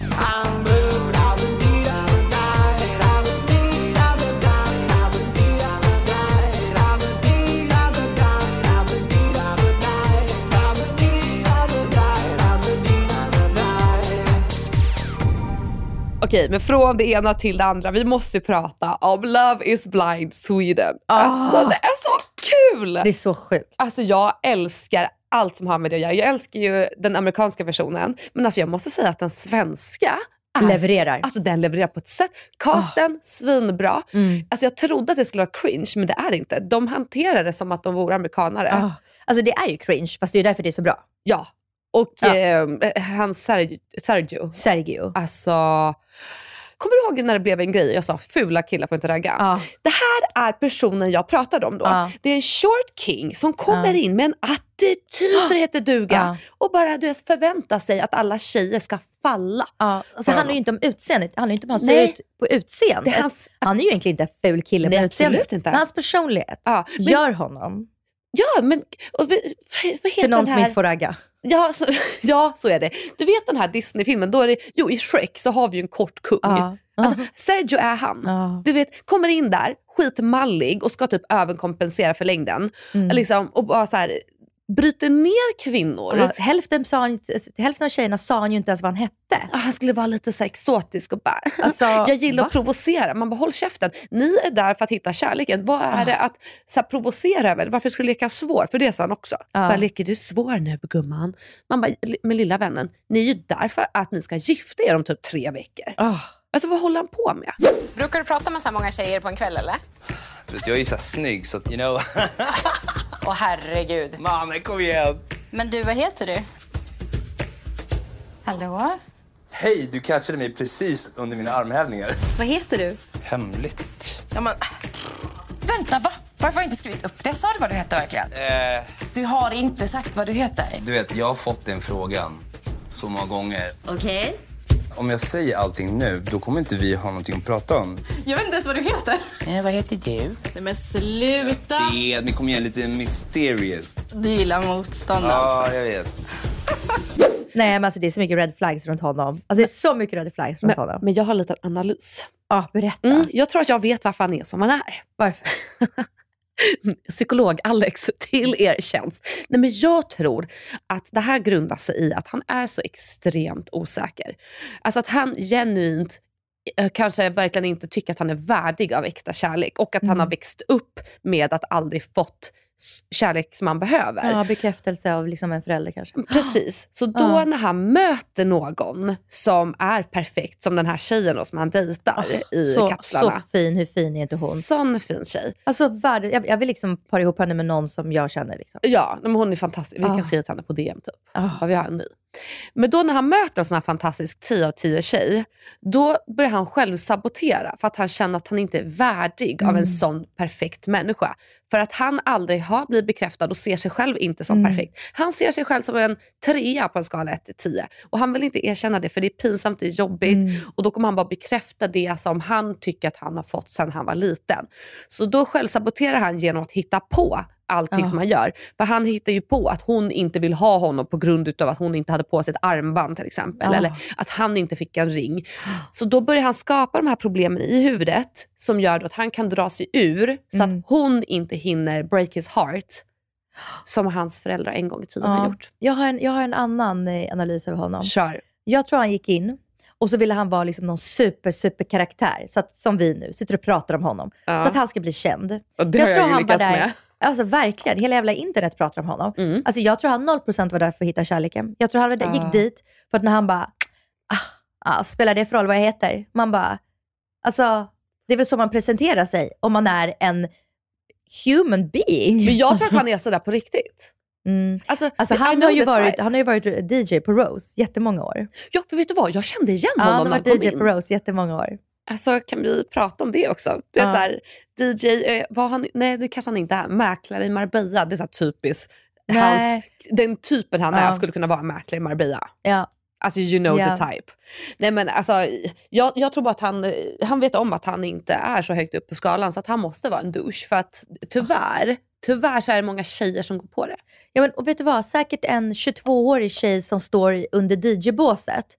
Okej, men från det ena till det andra. Vi måste prata om Love is blind Sweden. Alltså, det är så kul! Det är så sjukt. Alltså jag älskar allt som har med det att göra. Jag älskar ju den amerikanska versionen. Men alltså jag måste säga att den svenska är, Levererar. Alltså den levererar på ett sätt. Casten, svinbra. Mm. Alltså jag trodde att det skulle vara cringe, men det är det inte. De hanterar det som att de vore amerikanare. Ah. Alltså det är ju cringe, fast det är därför det är så bra. Ja. Och Ja. eh, han Sergio, Sergio, alltså... Kommer du ihåg när det blev en grej? Jag sa fula killar får inte ragga. Ja. Det här är personen jag pratade om då. Ja. Det är en short king som kommer in med en attityd för det heter duga. Och bara du vet, förväntar sig att alla tjejer ska falla. Ja, alltså, För det handlar ju inte om utseendet, det handlar inte om hur han Nej. ser ut på är hans- Han är ju egentligen inte en ful kille Nej, på utseendet. inte. Men hans personlighet Ja, men, gör honom ja, men vi- vad heter till någon som inte får ragga. ja, så, ja, så är det. Du vet den här Disney-filmen, då är det, jo i Shrek så har vi ju en kort kung. Ja. Alltså, Sergio är han. Ja. Du vet, kommer in där, skitmallig och ska typ överkompensera för längden. Mm. Liksom, och bara så här, bryter ner kvinnor. Ja, hälften, sa han, hälften av tjejerna sa han ju inte ens vad han hette. Ah, Han skulle vara lite så exotisk och bara, Alltså, jag gillar va? att provocera. Man bara, håll käften. Ni är där för att hitta kärleken. Vad är Ah. det att så här, provocera över? Varför skulle du leka svår? För det sa han också. Ja. Bara, leker du svår nu gumman? Man bara, men lilla vännen, ni är ju där för att ni ska gifta er om typ tre veckor. Ah. Alltså vad håller han på med? Brukar du prata med så här många tjejer på en kväll eller? Jag är ju så här snygg så att, you know. Åh herregud. Mannen kom igen. Men du, vad heter du? Hallå? Hej, du catchade mig precis under mina armhävningar. Vad heter du? Hemligt. Ja, men... Vänta, va? Varför har jag inte skrivit upp det? Sa du vad du hette verkligen? Eh, Du har inte sagt vad du heter. du vet, jag har fått den frågan så många gånger. Okej. Om jag säger allting nu, då kommer inte vi ha någonting att prata om. Jag vet inte ens vad du heter. Eh, vad heter du? Nej men sluta. Det, men kom igen, lite mysterious. Du gillar motstånd alltså. Ja, jag vet. Nej, men alltså det är så mycket red flags runt honom. Alltså det är så mycket red flags runt Men, honom. men jag har en liten analys. Ja, berätta. Mm, jag tror att jag vet varför han är som han är. Varför? Psykolog-Alex till er tjänst. Nej, men jag tror att det här grundar sig i att han är så extremt osäker. Alltså att han genuint eh, kanske verkligen inte tycker att han är värdig av äkta kärlek och att han Mm. har växt upp med att aldrig fått kärlek som han behöver. Ja, bekräftelse av liksom en förälder kanske. Precis. Så då Ja. när han möter någon som är perfekt, som den här tjejen då, som han dejtar i så, kapslarna. så fin, hur fin är inte hon? Sån fin tjej. Alltså värde, jag, jag vill liksom para ihop henne med någon som jag känner. Liksom. Ja, men hon är fantastisk. Vi Ah. kan skriva till henne på DM typ. Ah. Ja, vi har en ny. Men då när han möter en sån här fantastisk 10 av 10 tjej, då börjar han själv sabotera för att han känner att han inte är värdig av Mm. en sån perfekt människa. För att han aldrig har blivit bekräftad och ser sig själv inte som Mm. perfekt. Han ser sig själv som en trea på en skala 1 till 10. Och han vill inte erkänna det för det är pinsamt, det är jobbigt. Mm. Och då kommer han bara bekräfta det som han tycker att han har fått sedan han var liten. Så då självsaboterar han genom att hitta på allting Ja. som han gör. För han hittar ju på att hon inte vill ha honom på grund utav att hon inte hade på sig ett armband till exempel. Ja. Eller att han inte fick en ring. Så då börjar han skapa de här problemen i huvudet som gör då att han kan dra sig ur så Mm. att hon inte hinner break his heart. Som hans föräldrar en gång i tiden har Ja. gjort. Jag, har en, jag har en annan eh, analys av honom. Kör. Jag tror han gick in och så ville han vara liksom någon super, super karaktär. Så att, som vi nu sitter och pratar om honom. Ja. Så att han ska bli känd. Och det jag har jag ju lyckats där, med. Alltså verkligen, hela jävla internet pratar om honom. Mm. Alltså jag tror han 0% var där för att hitta kärleken. Jag tror han var där, Ah. gick dit för att när han bara, ah, ah, spelar det för roll vad jag heter? Man bara, alltså det är väl så man presenterar sig om man är en human being. Men jag tror Alltså, att han är sådär på riktigt. mm. Alltså, Alltså han, har ju varit, han har ju varit DJ på Rose jättemånga år. Ja, för vet du vad? Jag kände igen Ja, han honom har varit DJ på. Rose jättemånga år. Alltså kan vi prata om det också? Du Ja. vet, så här, DJ, eh, var han, nej det kanske han inte är, mäklare i Marbella. Det är så typiskt. Hans, den typen han Ja. är skulle kunna vara mäklare i Marbella. Ja. Alltså you know Ja. the type. Nej men alltså, jag, jag tror bara att han, han vet om att han inte är så högt upp på skalan så att han måste vara en douche. För att tyvärr, tyvärr så är det många tjejer som går på det. Ja, men, och vet du vad? Säkert en 22-årig tjej som står under DJ-båset,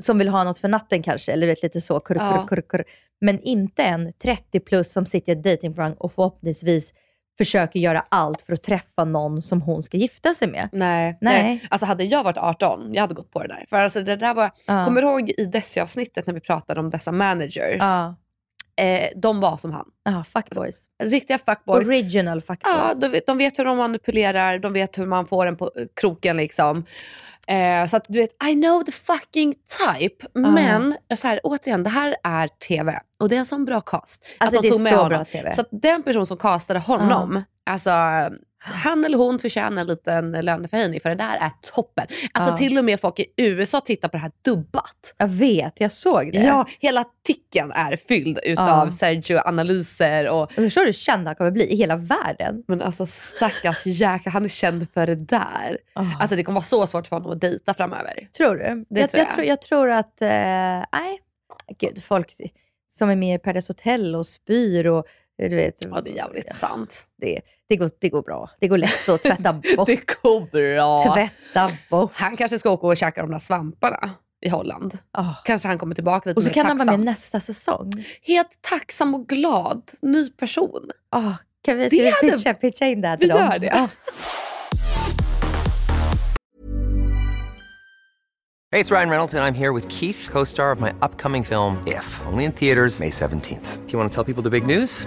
som vill ha något för natten kanske, eller vet, lite så, kurr, Ja. kurr, kurr. men inte en 30 plus som sitter i ett datingprogram och förhoppningsvis försöker göra allt för att träffa någon som hon ska gifta sig med. Nej. Nej. Alltså hade jag varit 18, jag hade gått på det där. För alltså det där var, Ja. kommer du ihåg i Desi-avsnittet när vi pratade om dessa managers? Ja, Eh, de var som han. ja fuckboys. Riktiga fuckboys. Original fuckboys. Ja, de vet, de vet hur de manipulerar, de vet hur man får den på eh, kroken. liksom. Eh, så att du vet, I know the fucking type. Men så här, återigen, det här är TV. Och det är en sån bra cast. Alltså, att de det är tog med så honom. bra TV. Så att den person som castade honom, alltså han eller hon förtjänar en liten löneförhöjning för det där är toppen. Alltså Ja. till och med folk i USA tittar på det här dubbat. Jag vet, jag såg det. Ja, hela ticken är fylld utav Sergio-analyser och Och förstår du hur känd han kommer bli i hela världen? men alltså stackars jäkla, han är känd för det där. Oh. Alltså det kommer vara så svårt för honom att dejta framöver. Tror du? Det jag, tror jag. jag. tror, jag tror att, eh, nej, gud, folk som är med i Paradise Hotel och spyr och du vet. Ja det är jävligt sant. Det, det, går, det går bra. Det går lätt att tvätta bort. Det går bra. Tvätta bort. Han kanske ska åka och käka de där svamparna i Holland. Oh. Kanske han kommer tillbaka lite Och så kan han vara tacksam. med nästa säsong. Helt tacksam och glad. Ny person. Oh, kan vi, Det vi hade- pitcha, pitcha in det här Vi till dem? gör det. Ja. Hey, it's Ryan Reynolds, and I'm here with Keith, co star of my upcoming film, If, only in theaters, May 17th. Do you want to tell people the big news?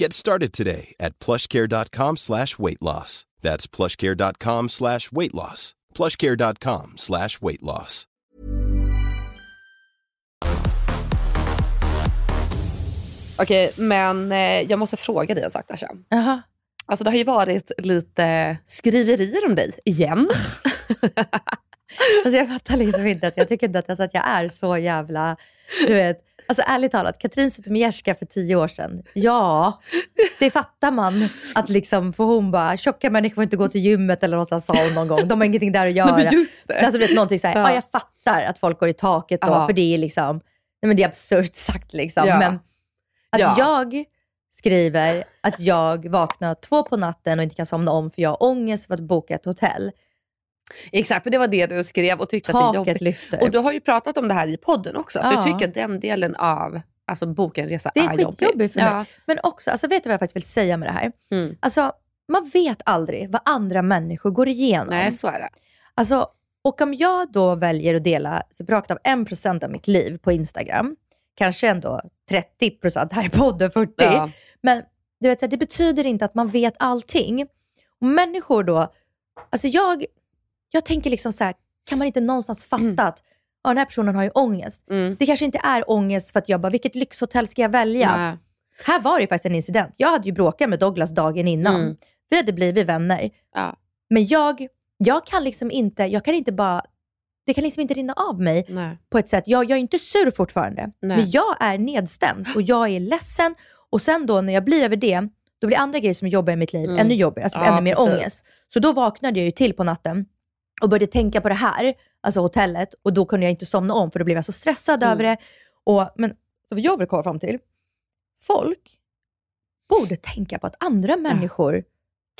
Get started today at plushcare.com slash weight loss. That's plushcare.com slash weight loss. plushcare.com slash weight loss. Okej, men eh, jag måste fråga dig en sak Dasha. Jaha. Alltså det har ju varit lite skriverier om dig igen. Alltså jag fattar liksom inte att jag tycker inte att, alltså att jag är så jävla, du vet. Alltså ärligt talat, Katrin Zytomierska för tio år sedan, ja, det fattar man. Att liksom, för hon bara, tjocka människor får inte gå till gymmet eller något sånt sa hon någon gång. De har ingenting där att göra. Nej, just det. Alltså vet, någonting såhär, Ja. ja. jag fattar att folk går i taket då, Ja. för det är liksom, nej men det är absurt sagt liksom. Ja. Men att Ja. jag skriver att jag vaknar två på natten och inte kan somna om för jag har ångest för att boka ett hotell. Exakt, för det var det du skrev och tyckte att det är Taket jobbigt. lyfter. Och du har ju pratat om det här i podden också. Att Ja. Du tycker att den delen av alltså, boken resa Det är är jobbig. skitjobbigt för mig. Ja. Men också, alltså vet du vad jag faktiskt vill säga med det här? Mm. Alltså, man vet aldrig vad andra människor går igenom. Nej, så är det. Alltså, och om jag då väljer att dela typ rakt av 1% av mitt liv på Instagram, kanske ändå 30% här i podden, 40%. Ja. Men du vet, det betyder inte att man vet allting. Och människor då, alltså jag, jag tänker liksom så här, kan man inte någonstans fatta att ja, den här personen har ju ångest. Mm. Det kanske inte är ångest för att jag bara, vilket lyxhotell ska jag välja? Nej. Här var det ju faktiskt en incident. Jag hade ju bråkat med Douglas dagen innan. Mm. Vi hade blivit vänner. Ja. Men jag, jag kan liksom inte, jag kan inte bara, det kan liksom inte rinna av mig Nej. på ett sätt. Jag, jag är inte sur fortfarande, Nej. men jag är nedstämd och jag är ledsen. Och sen då när jag blir över det, då blir andra grejer som jobbiga i mitt liv Mm. ännu jobbigare, alltså Ja, ännu mer precis. ångest. Så då vaknade jag ju till på natten och började tänka på det här, alltså hotellet, och då kunde jag inte somna om för då blev jag så stressad Mm. över det. Och, men så vad jag vill komma fram till, folk borde tänka på att andra människor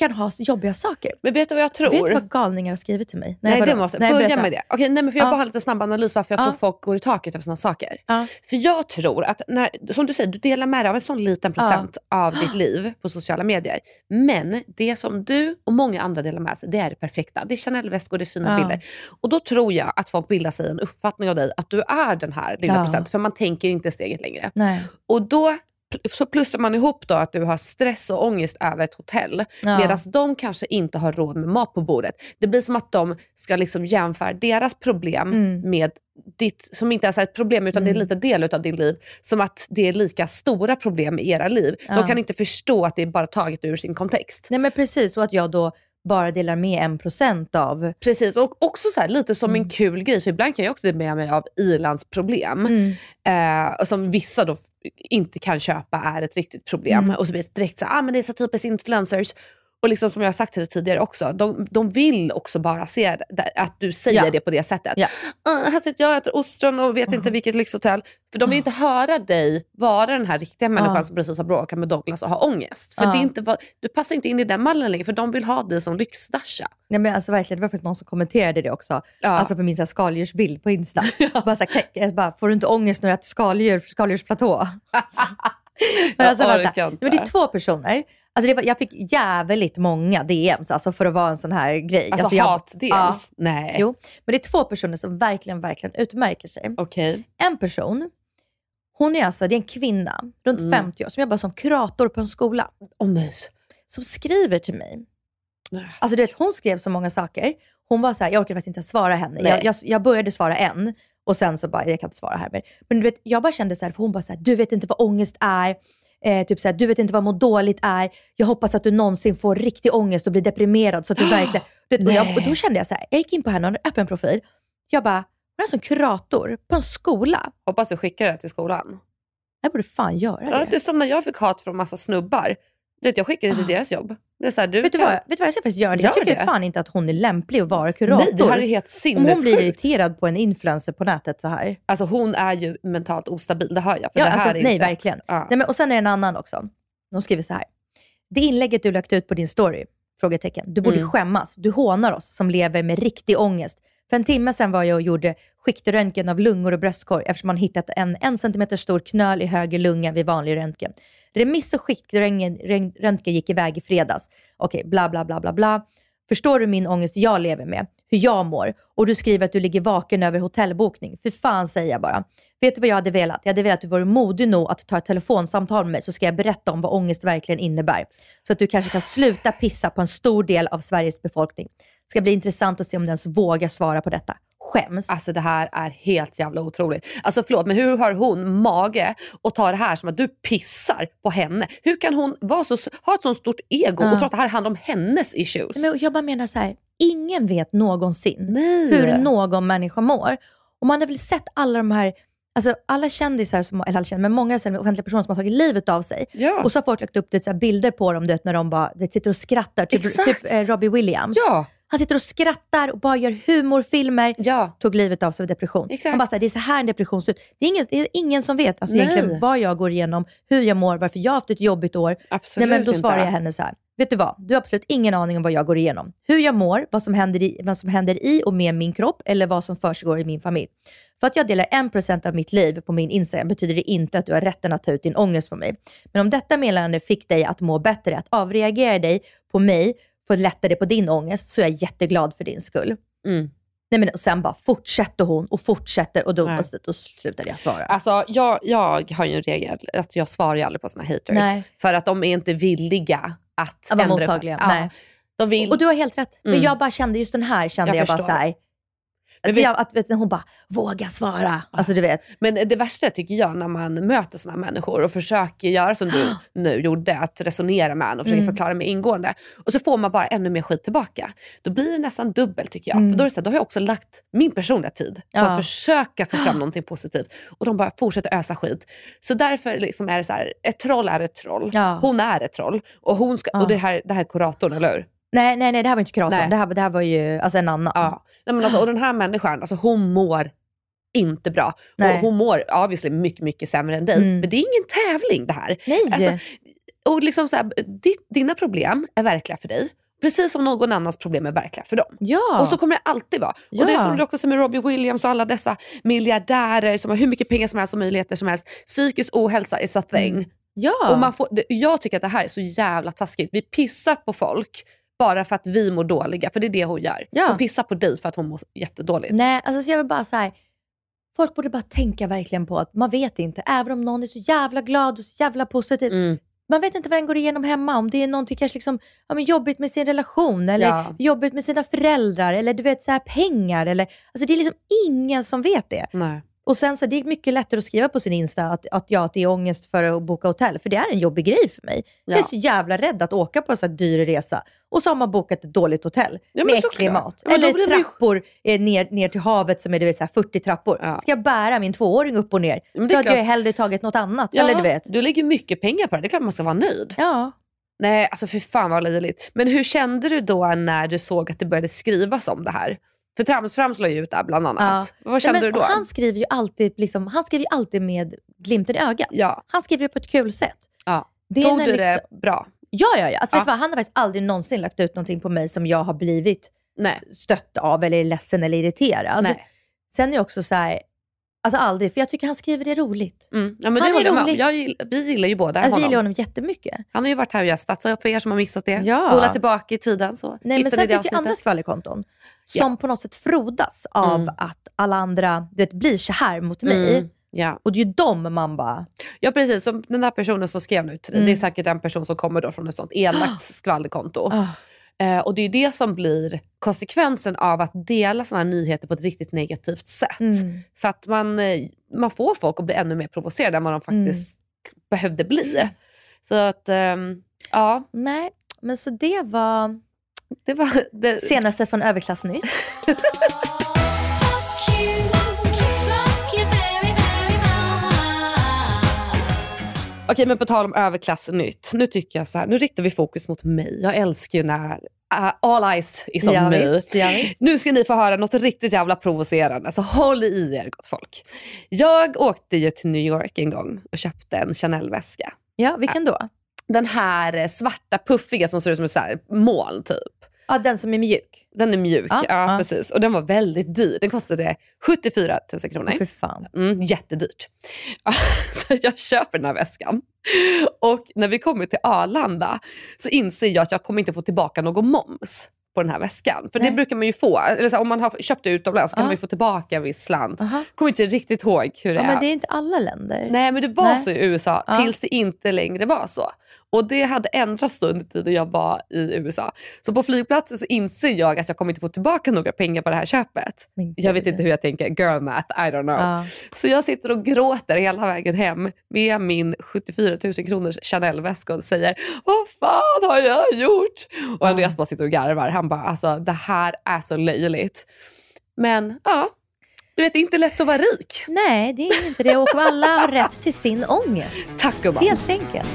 kan ha jobbiga saker. Men vet du vad jag tror? Vet du vad galningar har skrivit till mig? Nej, vadå? det måste, Nej, börja berätta. med det. Okej, nej, men för jag Ja. bara har lite snabb analys varför jag Ja. tror folk går i taket över sådana saker. Ja. För jag tror att, när, som du säger, du delar med dig av en sån liten procent av ditt liv på sociala medier. Men det som du och många andra delar med sig, det är det perfekta. Det är Chanel-väskor, det är fina bilder. Och då tror jag att folk bildar sig en uppfattning av dig, att du är den här lilla Ja. procent. För man tänker inte steget längre. Nej. Och då så plussar man ihop då att du har stress och ångest över ett hotell. Ja. Medan de kanske inte har råd med mat på bordet. Det blir som att de ska liksom jämföra deras problem Mm. med ditt, som inte är ett problem utan det är en liten del av din liv, som att det är lika stora problem i era liv. Ja. De kan inte förstå att det är bara taget ur sin kontext. Nej men precis, och att jag då bara delar med en procent av... Precis, och också så här, lite som Mm. en kul grej, för ibland kan jag också dela med mig av Ilans problem. Mm. Eh, som vissa då inte kan köpa är ett riktigt problem. Mm. Och så blir det direkt så ah, men det är så typiskt influencers. Och liksom som jag har sagt till dig tidigare också, de, de vill också bara se det, att du säger Ja. det på det sättet. Ja. Ah, här sitter jag och äter ostron och vet inte vilket lyxhotell. För de vill inte höra dig vara den här riktiga människan Ja. som precis har bråkat med Douglas och har ångest. För det är inte, vad- du passar inte in i den mallen längre, för de vill ha dig som lyxdasha. Nej men alltså verkligen, det var faktiskt någon som kommenterade det också. Alltså på min så här skaldjursbild på Insta. bara så här, bara, får du inte ångest när du äter skaldjur, skaldjursplatå? Alltså. Men alltså, vänta. inte. Men det är två personer. Alltså var, jag fick jävligt många DMs alltså för att vara en sån här grej. Alltså, jag, hat-DMs? Ja. Nej. Jo, men det är två personer som verkligen, verkligen utmärker sig. Okej. En person, hon är alltså, det är en kvinna, runt Mm. 50 år, som jobbar som kurator på en skola. Åh nej. Som skriver till mig. Nej. Alltså du vet, hon skrev så många saker. Hon var så här, jag orkar faktiskt inte svara henne. Jag, jag, jag började svara en och sen så bara, jag kan inte svara här mer. Men du vet, jag bara kände så här, för hon bara så här, du vet inte vad ångest är. Eh, typ så här, du vet inte vad må dåligt är. Jag hoppas att du någonsin får riktig ångest och blir deprimerad så att du verkligen... Vet, och, jag, och då kände jag så här, jag gick in på henne, hon har öppen profil. Jag bara, hon är som kurator på en skola. Hoppas du skickar det till skolan. Jag borde fan göra Ja, det. det är som när jag fick hat från massa snubbar. Du vet, jag skickar det till deras jobb. Det är så här, du Vet du, kan... vad, vet du vad jag ska faktiskt göra? Gör Jag tycker det. fan inte att hon är lämplig att vara kurator. Nej, det här är helt Om hon blir sinnessjukt. irriterad på en influencer på nätet så här. Alltså hon är ju mentalt ostabil, det hör jag. För Ja, det här alltså, är nej, inte verkligen. Ja. Nej, men, och sen är det en annan också. De skriver så här. Det inlägget du lagt ut på din story, frågetecken. Du borde Mm. skämmas. Du hånar oss som lever med riktig ångest. För en timme sedan var jag och gjorde skiktröntgen av lungor och bröstkorg eftersom man hittat en en centimeter stor knöl i höger lunga vid vanlig röntgen. Remiss och skiktröntgen gick iväg i fredags. Okej, bla bla bla bla bla. Förstår du min ångest jag lever med? Hur jag mår? Och du skriver att du ligger vaken över hotellbokning. För fan säger jag bara. Vet du vad jag hade velat? Jag hade velat att du var modig nog att ta ett telefonsamtal med mig så ska jag berätta om vad ångest verkligen innebär. Så att du kanske kan sluta pissa på en stor del av Sveriges befolkning. Det ska bli intressant att se om du ens vågar svara på detta. Skäms. Alltså det här är helt jävla otroligt. Alltså förlåt, men hur har hon mage att ta det här som att du pissar på henne? Hur kan hon vara så, ha ett så stort ego Ja. och tro att det här handlar om hennes issues? Men jag bara menar så här, ingen vet någonsin Nej. hur någon människa mår. Och man har väl sett alla de här, alltså alla kändisar, som, eller alla kändisar, men många offentliga personer som har tagit livet av sig. Ja. Och så har folk lagt upp det, så bilder på dem, du vet, när de bara vet, sitter och skrattar. Typ, typ eh, Robbie Williams. Ja. Han sitter och skrattar och bara gör humorfilmer. Ja. Tog livet av sig av depression. Exakt. Han bara, så här, det är så här en depression ser ut. Det är ingen, det är ingen som vet alltså, Nej. egentligen vad jag går igenom, hur jag mår, varför jag har haft ett jobbigt år. Absolut Nej, men då inte. svarar jag henne så här. Vet du vad? Du har absolut ingen aning om vad jag går igenom. Hur jag mår, vad som händer i, vad som händer i och med min kropp eller vad som försiggår i min familj. För att jag delar 1% av mitt liv på min Instagram betyder det inte att du har rätten att ta ut din ångest på mig. Men om detta meddelande fick dig att må bättre, att avreagera dig på mig för att lätta dig på din ångest, så är jag jätteglad för din skull. Mm. Nej, men, och sen bara fortsätter hon och fortsätter och då, Nej. och då slutade jag svara. Alltså jag, jag har ju en regel att jag svarar ju aldrig på såna haters. Nej. För att de är inte villiga att Att ändra- mottagliga. Ja. Nej. De vill... Och du har helt rätt. Men Mm. jag bara kände, just den här kände Jag jag, bara så här. Att, vet- jag, att vet, hon bara, våga svara. Alltså du vet. Men det värsta tycker jag när man möter såna människor och försöker göra som du nu gjorde, att resonera med en och försöka Mm. förklara mer ingående. Och så får man bara ännu mer skit tillbaka. Då blir det nästan dubbelt tycker jag. Mm. För då, är det så här, då har jag också lagt min personliga tid på Ja. att försöka få fram någonting positivt. Och de bara fortsätter ösa skit. Så därför liksom är det så här, ett troll är ett troll. Ja. Hon är ett troll. Och, hon ska, Ja. och det, här, det här är kuratorn, eller hur? Nej, nej, nej, det här var inte kuratorn. Nej. Det här, det här var ju alltså en annan. Ja. Nej, men alltså, och den här människan, alltså, hon mår inte bra. Nej. Och hon mår obviously mycket, mycket sämre än dig. Mm. Men det är ingen tävling det här. Nej. Alltså, och liksom så här, ditt, dina problem är verkliga för dig. Precis som någon annans problem är verkliga för dem. ja. Och så kommer det alltid vara. Ja. Och det är som det också med Robbie Williams och alla dessa miljardärer som har hur mycket pengar som helst och möjligheter som helst. Psykisk ohälsa is a thing. Mm. ja. Och man får, jag tycker att det här är så jävla taskigt. Vi pissar på folk bara för att vi mår dåliga. För det är det hon gör. Ja. Hon pissar på dig för att hon mår jättedåligt. Nej, alltså så jag vill bara så här. Folk borde bara tänka verkligen på att man vet inte, även om någon är så jävla glad och så jävla positiv. Mm. Man vet inte vad den går igenom hemma. Om det är någonting kanske liksom, ja, men jobbigt med sin relation eller Ja. jobbigt med sina föräldrar eller du vet så här, pengar. Eller, alltså det är liksom ingen som vet det. Nej. Och sen så det är mycket lättare att skriva på sin Insta att, att, ja, att det är ångest för att boka hotell. För det är en jobbig grej för mig. Jag är Ja. så jävla rädd att åka på en sån här dyr resa och så har man bokat ett dåligt hotell Ja, med äcklig mat. Ja, Eller trappor eh, ner, ner till havet som är det vill säga, 40 trappor. Ja. Ska jag bära min tvååring upp och ner? men det är Då hade klart. jag hellre tagit något annat. Ja, Eller du vet. Du lägger mycket pengar på det. Det är klart man ska vara nöjd. Ja. Nej, alltså för fan vad löjligt. Men hur kände du då när du såg att det började skrivas om det här? För Trams Frams la ju ut det här bland annat. Vad kände Nej, men du då? Han skriver ju alltid, liksom, han skriver ju alltid med glimten i ögat. Ja. Han skriver det på ett kul sätt. ja. Det Tog du det liksom- bra? Ja, ja, ja. Alltså, Ja. Vet du vad? Han har faktiskt aldrig någonsin lagt ut någonting på mig som jag har blivit Nej. stött av eller är ledsen eller irriterad. Nej. Sen är det också så här, alltså aldrig, för jag tycker han skriver det roligt. Mm. Ja, men Han det håller jag med jag gill, Vi gillar ju båda Alltså, vi honom. gillar honom jättemycket. Han har ju varit här och gästat, så för er som har missat det, Ja. spola tillbaka i tiden så Nej, men sen det finns det ju andra skvallerkonton som på något sätt frodas av Mm. att alla andra du vet, blir så här mot mig. Mm. Ja. Och det är ju dem man bara, ja, precis. Som den här personen som skrev nu till dig, Mm. det är säkert en person som kommer då från ett sånt elakt skvallerkonto. Eh, och det är det som blir konsekvensen av att dela sådana här nyheter på ett riktigt negativt sätt. Mm. För att man, eh, man får folk att bli ännu mer provocerade än vad de Mm. faktiskt behövde bli. Så att, ehm, ja, nej. Men så det var det var... Det, senaste från Överklassnytt. Okej men på tal om överklassnytt. Nu tycker jag så här, nu riktar vi fokus mot mig. Jag älskar ju när uh, all eyes is on Ja, me. visst, ja, visst. Nu ska ni få höra något riktigt jävla provocerande. Så håll i er gott folk. Jag åkte ju till New York en gång och köpte en Chanel-väska. Ja, vilken då? Den här eh, svarta puffiga som ser ut som ett moln typ. Ja, den som är mjuk. Den är mjuk, Ja, ja, ja. precis. Och den var väldigt dyr. Den kostade 74 000 kronor. För fan. Mm, jättedyrt. så jag köper den här väskan. Och när vi kommer till Arlanda så inser jag att jag kommer inte få tillbaka någon moms på den här väskan. För det Nej. brukar man ju få. Eller så, om man har köpt det utomlands så kan man ju få tillbaka en viss slant. Aha. Kommer inte riktigt ihåg hur det är. men det är inte alla länder. Nej men det var Nej. så i USA tills det inte längre var så. Och det hade ändrats under tiden jag var i USA. Så på flygplatsen så inser jag att jag kommer inte få tillbaka några pengar på det här köpet. Jag vet inte hur jag tänker, girl math, I don't know. Ja. Så jag sitter och gråter hela vägen hem med min 74 000 kronors Chanel-väska och säger vad fan har jag gjort? Och Andreas bara sitter och garvar. Han bara alltså det här är så löjligt. Men ja, du vet det är inte lätt att vara rik. Nej, det är inte det. Och alla har rätt till sin ångest. Tack gumman. Helt enkelt.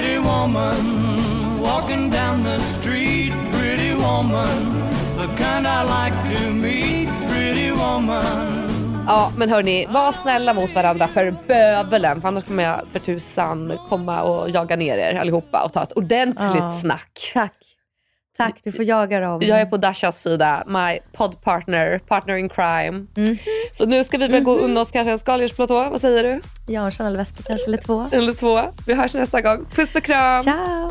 Pretty woman walking down the street. Pretty woman, the kind I like to meet. Pretty woman. Ja men hörni, var snälla mot varandra för bövelen. För annars kommer jag för tusan komma och jaga ner er allihopa och ta ett ordentligt Ja. snack. Tack. Tack, du får jaga dem. Jag är på Dashas sida, my podpartner, partner in crime. Mhm. Så nu ska vi väl gå unna oss kanske en skaldjursplatå, vad säger du? Har en Chanel-väska kanske, eller två. Eller två. Vi hörs nästa gång. Puss och kram! Ciao!